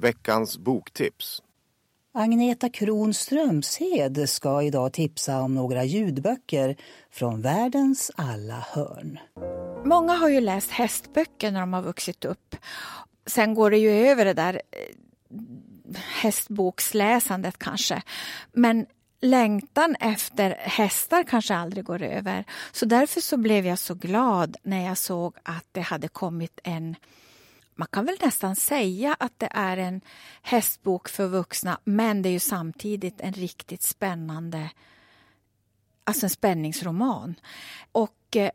Veckans boktips. Agneta Kron Strömshed ska idag tipsa om några ljudböcker från världens alla hörn. Många har ju läst hästböcker när de har vuxit upp. Sen går det ju över det där eh, hästboksläsandet kanske. Men längtan efter hästar kanske aldrig går över. Så därför så blev jag så glad när jag såg att det hade kommit en man kan väl nästan säga att det är en hästbok för vuxna men det är ju samtidigt en riktigt spännande alltså en spänningsroman. Och eh,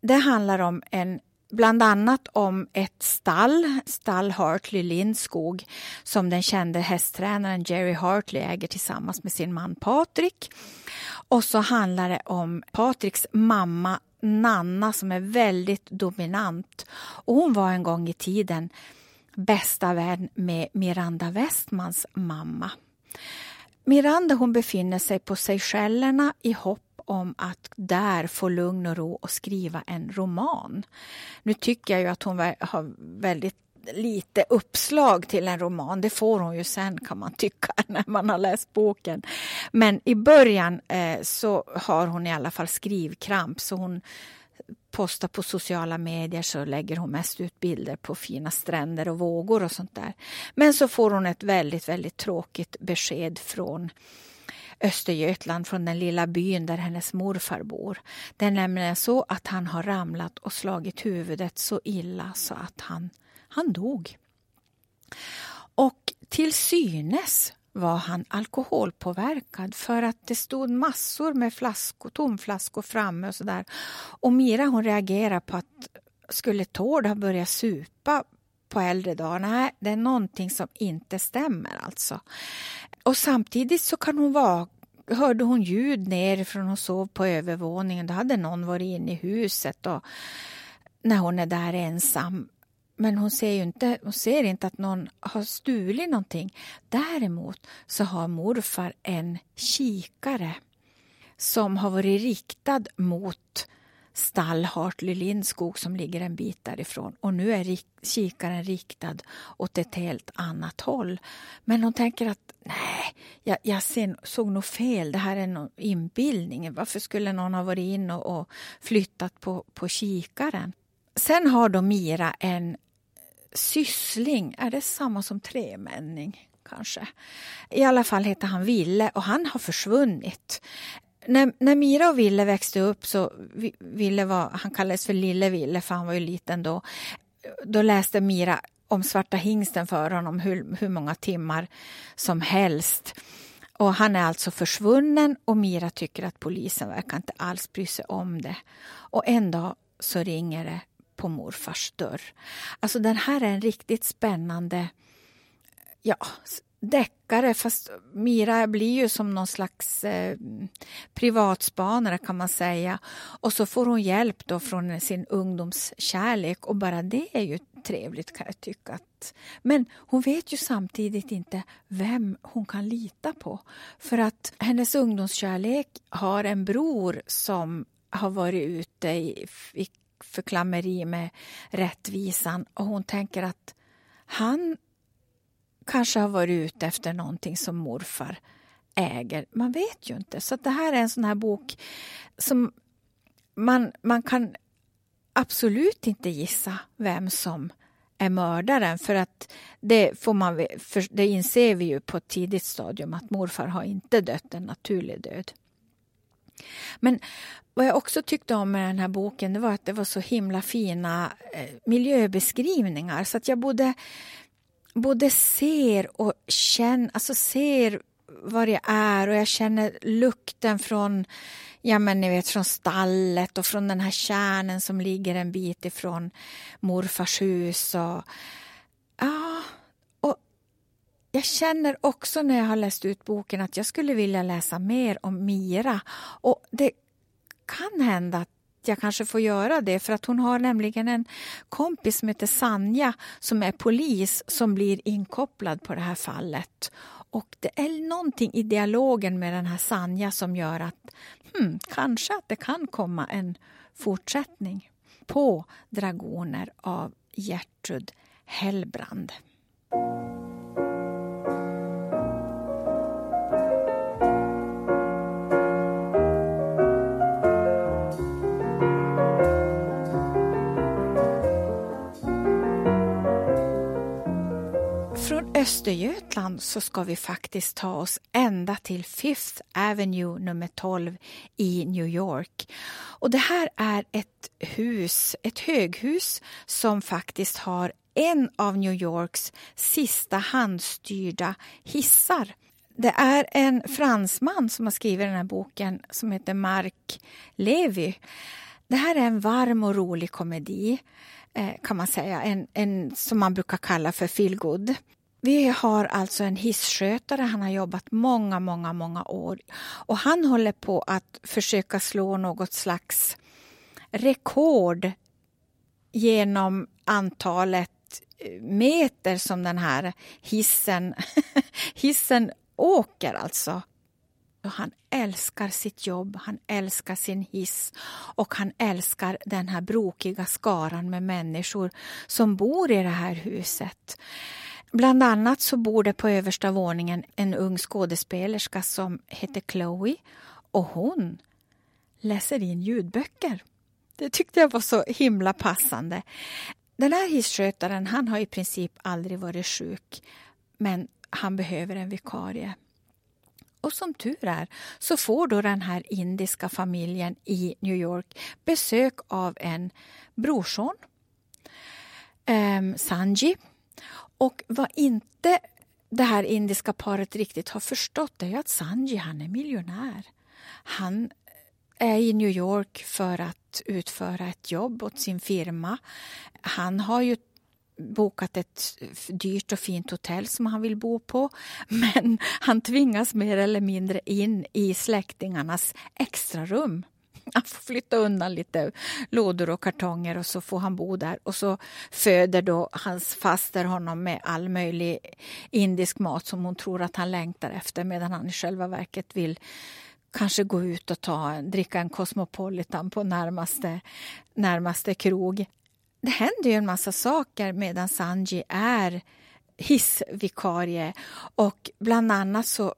det handlar om en bland annat om ett stall, stall Hartley Lindskog som den kände hästtränaren Jerry Hartley äger tillsammans med sin man Patrik. Och så handlar det om Patriks mamma Nanna som är väldigt dominant. Och hon var en gång i tiden bästa vän med Miranda Westmans mamma. Miranda hon befinner sig på Seychellerna i hopp om att där få lugn och ro och skriva en roman. Nu tycker jag ju att hon har väldigt lite uppslag till en roman. Det får hon ju sen kan man tycka när man har läst boken. Men i början eh, så har hon i alla fall skrivkramp så hon postar på sociala medier så lägger hon mest ut bilder på fina stränder och vågor och sånt där. Men så får hon ett väldigt, väldigt tråkigt besked från Östergötland från den lilla byn där hennes morfar bor. Det är nämligen så att han har ramlat och slagit huvudet så illa så att han, han dog. Och till synes var han alkoholpåverkad för att det stod massor med flaskor, tomflaskor framme och sådär. Och Mira hon reagerade på att skulle Tord ha börjat supa på äldre dagar? Nej, det är någonting som inte stämmer alltså. Och samtidigt så kan hon vara hörde hon ljud nerifrån hon sov på övervåningen. Då hade någon varit inne i huset och när hon är där ensam. Men hon ser ju inte, hon ser inte att någon har stulit någonting. Däremot så har morfar en kikare som har varit riktad mot stall Hartley Lindskog som ligger en bit därifrån. Och nu är kikaren riktad åt ett helt annat håll. Men hon tänker att nej, jag, jag såg nog fel. Det här är någon inbildning. Varför skulle någon ha varit in och, och flyttat på, på kikaren? Sen har då Mira en syssling. Är det samma som tremänning? kanske. I alla fall heter han Ville och han har försvunnit när, när Mira och Ville växte upp så Ville var, han kallades för Lille Ville för han var ju liten då. Då läste Mira om Svarta hingsten för honom hur, hur många timmar som helst. Och han är alltså försvunnen och Mira tycker att polisen verkar inte alls bry sig om det. Och en dag så ringer det på morfars dörr. Alltså den här är en riktigt spännande ja, deckare fast Mira blir ju som någon slags eh, privatspanare kan man säga. Och så får hon hjälp då från sin ungdomskärlek och bara det är ju trevligt kan jag tycka. Men hon vet ju samtidigt inte vem hon kan lita på. För att hennes ungdomskärlek har en bror som har varit ute i, i förklammeri med rättvisan och hon tänker att han kanske har varit ute efter någonting som morfar äger. Man vet ju inte. Så det här är en sån här bok som man, man kan absolut inte gissa vem som är mördaren. För att det, får man, för det inser vi ju på ett tidigt stadium att morfar har inte dött en naturlig död. Men vad jag också tyckte om med den här boken det var att det var så himla fina eh, miljöbeskrivningar. Så att jag både både ser och känner, alltså ser vad det är och jag känner lukten från, ja men ni vet från stallet och från den här kärnen som ligger en bit ifrån morfars hus och ja, jag känner också när jag har läst ut boken att jag skulle vilja läsa mer om Mira och det kan hända att jag kanske får göra det för att hon har nämligen en kompis som heter Sanja som är polis som blir inkopplad på det här fallet. Och det är någonting i dialogen med den här Sanja som gör att hmm, kanske att det kan komma en fortsättning på Dragoner av Gertrud Hellbrand. Östergötland så ska vi faktiskt ta oss ända till Fifth Avenue nummer 12 i New York. Och det här är ett hus, ett höghus som faktiskt har en av New Yorks sista handstyrda hissar. Det är en fransman som har skrivit den här boken som heter Marc Levy. Det här är en varm och rolig komedi eh, kan man säga, en, en som man brukar kalla för feelgood. Vi har alltså en hisskötare, han har jobbat många, många, många år och han håller på att försöka slå något slags rekord genom antalet eh, meter som den här hissen, hissen åker alltså. Han älskar sitt jobb, han älskar sin hiss och han älskar den här brokiga skaran med människor som bor i det här huset. Bland annat så bor det på översta våningen en ung skådespelerska som heter Chloe och hon läser in ljudböcker. Det tyckte jag var så himla passande. Den här hisskötaren han har i princip aldrig varit sjuk men han behöver en vikarie. Och som tur är så får då den här indiska familjen i New York besök av en brorson, eh, Sanji. Och vad inte det här indiska paret riktigt har förstått är att Sanji han är miljonär. Han är i New York för att utföra ett jobb åt sin firma. Han har ju bokat ett dyrt och fint hotell som han vill bo på. Men han tvingas mer eller mindre in i släktingarnas extrarum. Han får flytta undan lite lådor och kartonger och så får han bo där. Och så föder då hans faster honom med all möjlig indisk mat som hon tror att han längtar efter medan han i själva verket vill kanske gå ut och ta, dricka en Cosmopolitan på närmaste, närmaste krog det händer ju en massa saker medan Sanji är hissvikarie och bland annat så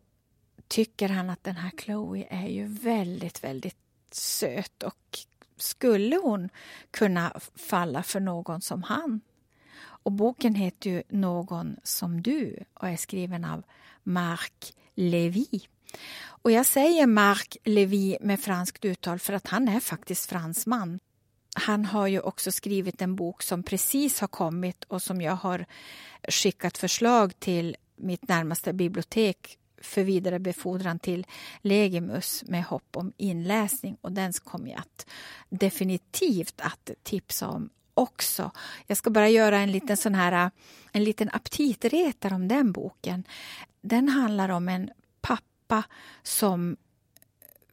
tycker han att den här Chloe är ju väldigt, väldigt söt och skulle hon kunna falla för någon som han? Och boken heter ju Någon som du och är skriven av Marc Levy. Och jag säger Marc Levy med franskt uttal för att han är faktiskt fransman han har ju också skrivit en bok som precis har kommit och som jag har skickat förslag till mitt närmaste bibliotek för vidare befordran till Legimus med hopp om inläsning och den kommer jag att definitivt att tipsa om också. Jag ska bara göra en liten sån här en liten aptitretare om den boken. Den handlar om en pappa som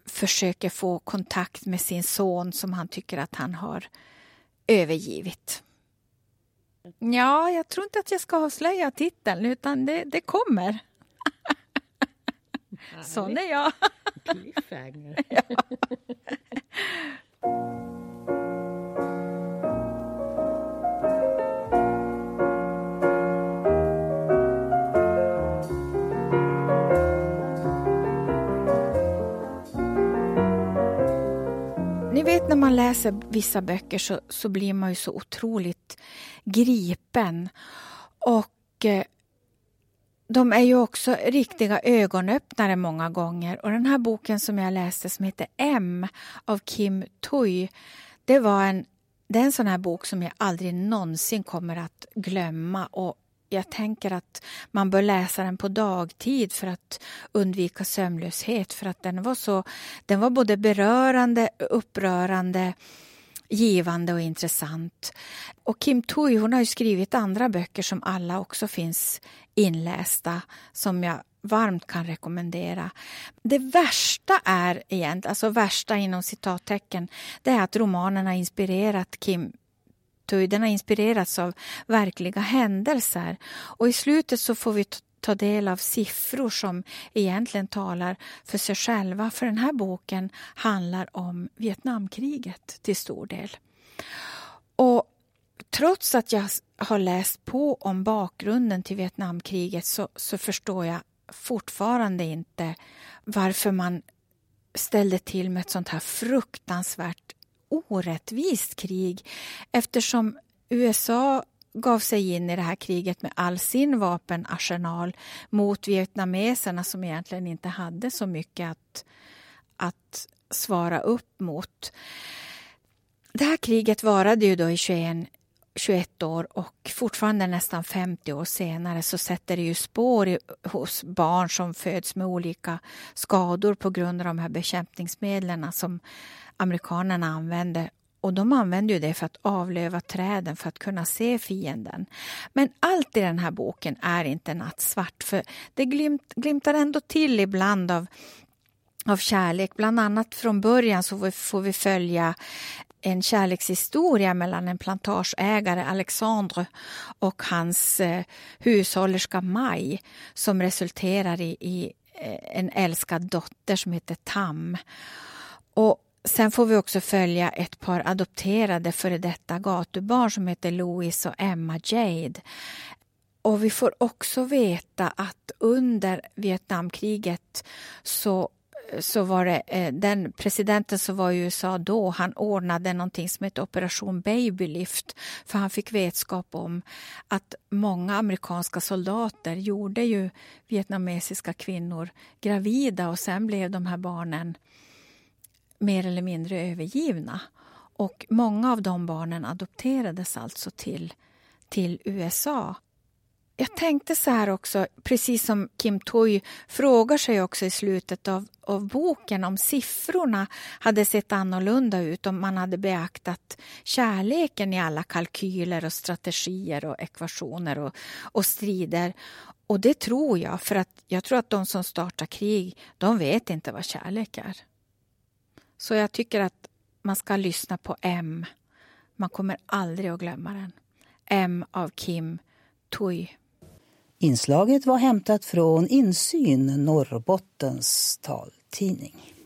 försöker få kontakt med sin son som han tycker att han har övergivit. Ja, jag tror inte att jag ska avslöja titeln, utan det, det kommer. Sån är jag. Cliffhanger. ja. Ni vet när man läser vissa böcker så, så blir man ju så otroligt gripen. Och eh, de är ju också riktiga ögonöppnare många gånger. Och den här boken som jag läste som heter M av Kim Tui, det var en det är en sån här bok som jag aldrig någonsin kommer att glömma och jag tänker att man bör läsa den på dagtid för att undvika sömnlöshet. För att den var, så, den var både berörande, upprörande, givande och intressant. Och Kim Tui hon har skrivit andra böcker som alla också finns inlästa som jag varmt kan rekommendera. Det värsta är egentligen, alltså värsta inom citattecken, det är att romanen har inspirerat Kim den har inspirerats av verkliga händelser. Och i slutet så får vi ta ta del av siffror som egentligen talar för sig själva. För den här boken handlar om Vietnamkriget till stor del. Och trots att jag har läst på om bakgrunden till Vietnamkriget så, så förstår jag fortfarande inte varför man ställde till med ett sånt här fruktansvärt orättvist krig eftersom USA gav sig in i det här kriget med all sin vapenarsenal mot vietnameserna som egentligen inte hade så mycket att, att svara upp mot. Det här kriget varade ju då i 21, 21 år och fortfarande nästan 50 år senare så sätter det ju spår i, hos barn som föds med olika skador på grund av de här bekämpningsmedlen som amerikanerna använde och de använde ju det för att avlöva träden för att kunna se fienden. Men allt i den här boken är inte nattsvart för det glimt, glimtar ändå till ibland av av kärlek. Bland annat från början så får vi följa en kärlekshistoria mellan en plantageägare, Alexandre, och hans eh, hushållerska Maj som resulterar i, i eh, en älskad dotter som heter Tam. Och Sen får vi också följa ett par adopterade före detta gatubarn som heter Louis och Emma Jade. Och vi får också veta att under Vietnamkriget så så var det eh, den presidenten som var i USA då, han ordnade någonting som hette Operation Babylift för han fick vetskap om att många amerikanska soldater gjorde ju vietnamesiska kvinnor gravida och sen blev de här barnen mer eller mindre övergivna. Och många av de barnen adopterades alltså till, till USA. Jag tänkte så här också, precis som Kim Toy frågar sig också i slutet av, av boken om siffrorna hade sett annorlunda ut om man hade beaktat kärleken i alla kalkyler och strategier och ekvationer och, och strider. Och det tror jag, för att jag tror att de som startar krig, de vet inte vad kärlek är. Så jag tycker att man ska lyssna på M. Man kommer aldrig att glömma den. M av Kim Tui. Inslaget var hämtat från Insyn, Norrbottens taltidning.